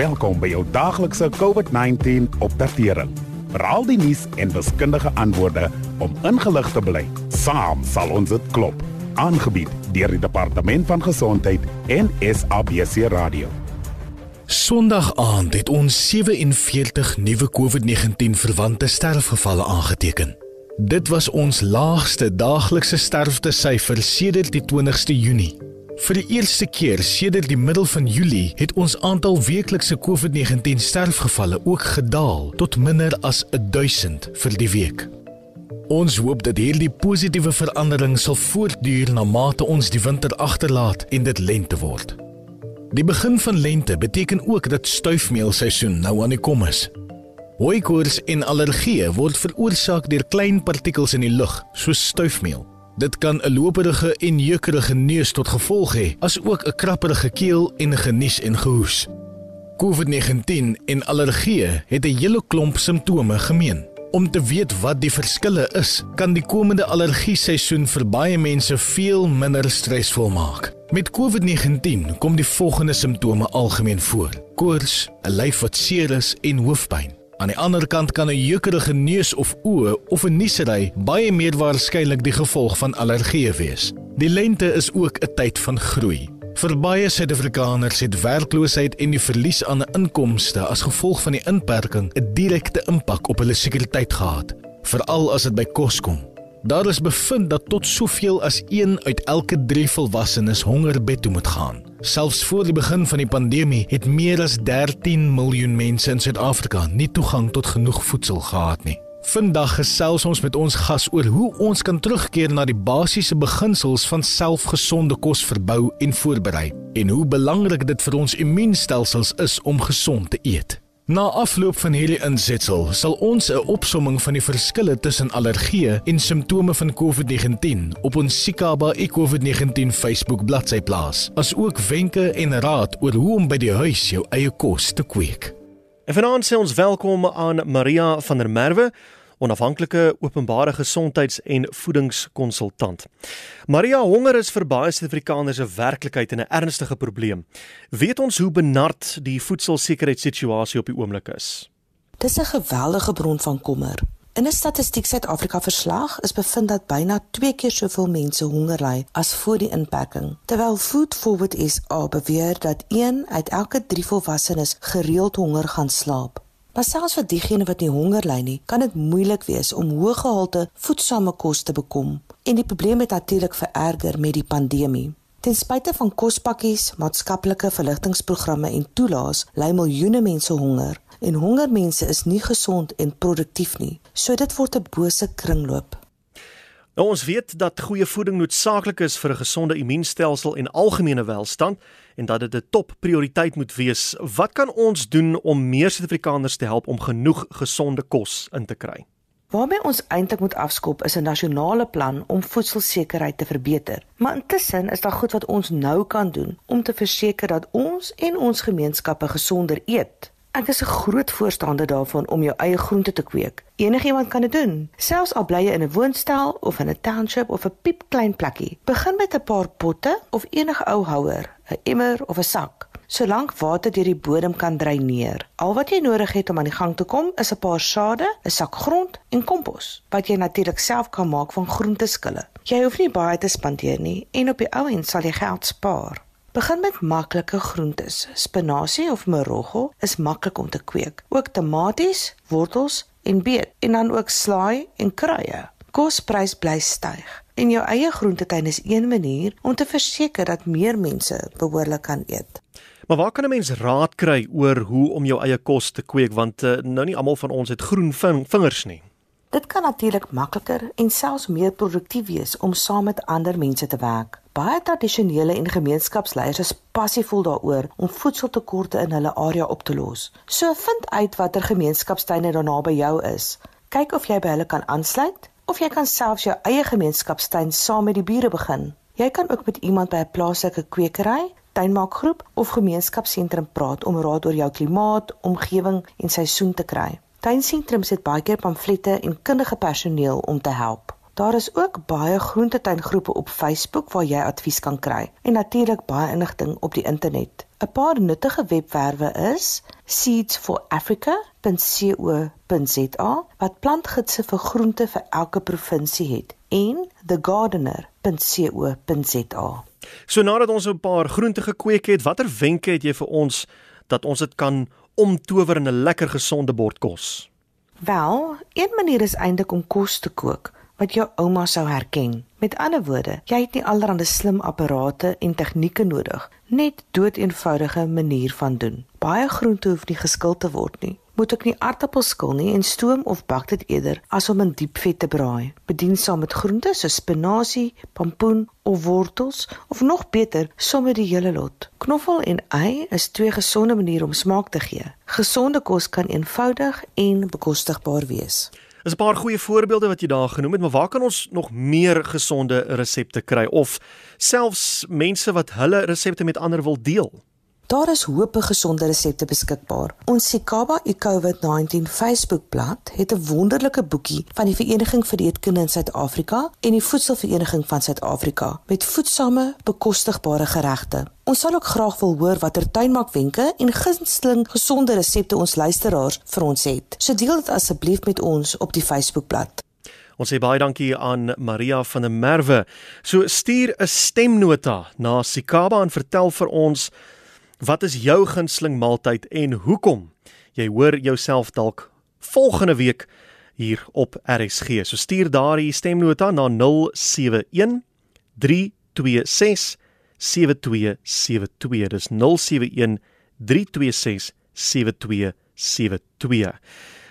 Welkom by jou daaglikse COVID-19 opdatering. Raal die nuus en wiskundige antwoorde om ingelig te bly. Saam sal ons dit klop. Aangebied deur die Departement van Gesondheid en SABC Radio. Sondag aand het ons 47 nuwe COVID-19 verwante sterfgevalle aangeteken. Dit was ons laagste daaglikse sterftesyfer sedert die 20ste Junie. Vir die eerste keer sedert die middel van Julie het ons aantal weeklikse COVID-19 sterfgevalle ook gedaal tot minder as 1000 vir die week. Ons hoop dat hierdie positiewe verandering sal voortduur na mate ons die winter agterlaat en dit lente word. Die begin van lente beteken ook dat stuifmeelseisoen nou aan die kom is. Hooikoors en allergieë word veroorsaak deur klein partikels in die lug, soos stuifmeel. Dit kan 'n loperige en jeukerige neus tot gevolg hê, asook 'n krapperige keel en genies en gehoes. COVID-19 en allergieë het 'n hele klomp simptome gemeen. Om te weet wat die verskille is, kan die komende allergie seisoen vir baie mense veel minder stresvol maak. Met COVID-19 kom die volgende simptome algemeen voor: koors, 'n lyf wat seer is en hoofpyn. Aan die ander kant kan 'n jeukerige neus of oë of 'n niesery baie meer waarskynlik die gevolg van allergieë wees. Die lente is ook 'n tyd van groei. Vir baie Suid-Afrikaners het werkloosheid en die verlies aan inkomste as gevolg van die inperking 'n direkte impak op hulle sekuriteit gehad, veral as dit by kos kom. Daar is bevind dat tot soveel as 1 uit elke 3 volwassenes hongerbed toe moet gaan. Selfs voor die begin van die pandemie het meer as 13 miljoen mense in Suid-Afrika nie toegang tot genoeg voedsel gehad nie. Vandag gesels ons met ons gas oor hoe ons kan terugkeer na die basiese beginsels van selfgesonde kos verbou en voorberei en hoe belangrik dit vir ons immuunstelsels is om gesond te eet. Na afloop van hierdie insetsel sal ons 'n opsomming van die verskille tussen allergieë en simptome van COVID-19 op ons Sikaba COVID-19 Facebook bladsy plaas, asook wenke en raad oor hoe om by die huis jou eie kos te kweek. En vanaand sê ons welkom aan Maria van der Merwe onafhanklike openbare gesondheids- en voedingskonsultant. Maria honger is vir baie Suid-Afrikaners 'n werklikheid en 'n ernstige probleem. Weet ons hoe benard die voedselsekuriteitssituasie op die oomblik is? Dis 'n geweldige bron van kommer. In 'n statistiek Suid-Afrika verslag is bevind dat byna 2 keer soveel mense honger ly as voor die inperking, terwyl Food Forward SA beweer dat 1 uit elke 3 volwassenes gereeld honger gaan slaap. Maar selfs vir diegene wat nie honger ly nie, kan dit moeilik wees om hoë gehalte voedsame kos te bekom. En die probleem het natuurlik vererger met die pandemie. Ten spyte van kospakkies, maatskaplike verligtingprogramme en toelaas, ly miljoene mense honger en honger mense is nie gesond en produktief nie. So dit word 'n bose kringloop. Nou ons weet dat goeie voeding noodsaaklik is vir 'n gesonde immuunstelsel en algemene welstand en dat dit 'n top prioriteit moet wees. Wat kan ons doen om meer Suid-Afrikaners te help om genoeg gesonde kos in te kry? Waarmee ons eintlik moet afskop is 'n nasionale plan om voedselsekerheid te verbeter. Maar intussen is daar goed wat ons nou kan doen om te verseker dat ons en ons gemeenskappe gesonder eet. Ek is 'n groot voorstander daarvan om jou eie groente te kweek. Enigiemand kan dit doen, selfs al bly jy in 'n woonstel of in 'n township of 'n piepklein plekkie. Begin met 'n paar potte of enige ou houer, 'n emmer of 'n sak. Solank water deur die bodem kan dreineer. Al wat jy nodig het om aan die gang te kom, is 'n paar sade, 'n sak grond en kompos, wat jy natuurlik self kan maak van groenteskille. Jy hoef nie baie te spandeer nie en op die ou end sal jy geld spaar. Begin met maklike groentes. Spinasie of morogo is maklik om te kweek. Ook tomaties, wortels en beet en dan ook slaai en kruie. Kosprys bly styg en jou eie groentetuin is een manier om te verseker dat meer mense behoorlik kan eet. Maar waar kan 'n mens raad kry oor hoe om jou eie kos te kweek want uh, nou nie almal van ons het groen vingers nie. Dit kan natuurlik makliker en selfs meer produktief wees om saam met ander mense te werk. Baie tradisionele en gemeenskapsleiers is passievol daaroor om voedseltekorte in hulle area op te los. So vind uit watter gemeenskapstuine daar naby jou is. Kyk of jy by hulle kan aansluit of jy kan selfs jou eie gemeenskapstuin saam met die bure begin. Jy kan ook met iemand by 'n plaaslike kwekery, tuinmaakgroep of gemeenskapsentrum praat om raad oor jou klimaat, omgewing en seisoen te kry. Tuinsentrums het baie keer pamflette en kundige personeel om te help. Daar is ook baie groentetuingroepe op Facebook waar jy advies kan kry en natuurlik baie inligting op die internet. 'n Paar nuttige webwerwe is seedsforafrica.co.za wat plantgidse vir groente vir elke provinsie het en thegardener.co.za. So nadat ons 'n paar groente gekweek het, watter wenke het jy vir ons dat ons dit kan omtower in 'n lekker gesonde bord kos? Wel, een manier is eintlik om kos te kook wat jou ouma sou herken. Met ander woorde, jy het nie allerlei slim apparate en tegnieke nodig, net doeteenvoudige manier van doen. Baie groente hoef nie geskil te word nie moet ek nie aardappels skil nie en stoom of bak dit eerder as om in diep vet te braai. Bedien saam met groente soos spinasie, pompoen of wortels of nog beter, sommer die hele lot. Knoffel en ei is twee gesonde maniere om smaak te gee. Gesonde kos kan eenvoudig en bekostigbaar wees. Is 'n paar goeie voorbeelde wat jy daar genoem het, maar waar kan ons nog meer gesonde resepte kry of selfs mense wat hulle resepte met ander wil deel? Daar is hoop gesonde resepte beskikbaar. Ons Sikaba COVID-19 Facebookblad het 'n wonderlike boekie van die Vereniging vir Dieetkunde in Suid-Afrika en die Voedselvereniging van Suid-Afrika met voedsame, bekostigbare geregte. Ons sal ook graag wil hoor watter tuinmaakwenke en gunsteling gesonde resepte ons luisteraars vir ons het. So deel dit asseblief met ons op die Facebookblad. Ons sê baie dankie aan Maria van der Merwe. So stuur 'n stemnota na Sikaba en vertel vir ons Wat is jou gunsteling maaltyd en hoekom? Jy hoor jouself dalk volgende week hier op RSG. So stuur daardie stemnota na 071 326 7272. Dis 071 326 7272.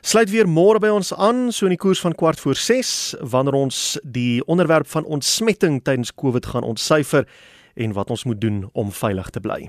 Sluit weer môre by ons aan so in die koers van kwart voor 6 wanneer ons die onderwerp van ontsmetting tydens Covid gaan ontsyfer en wat ons moet doen om veilig te bly.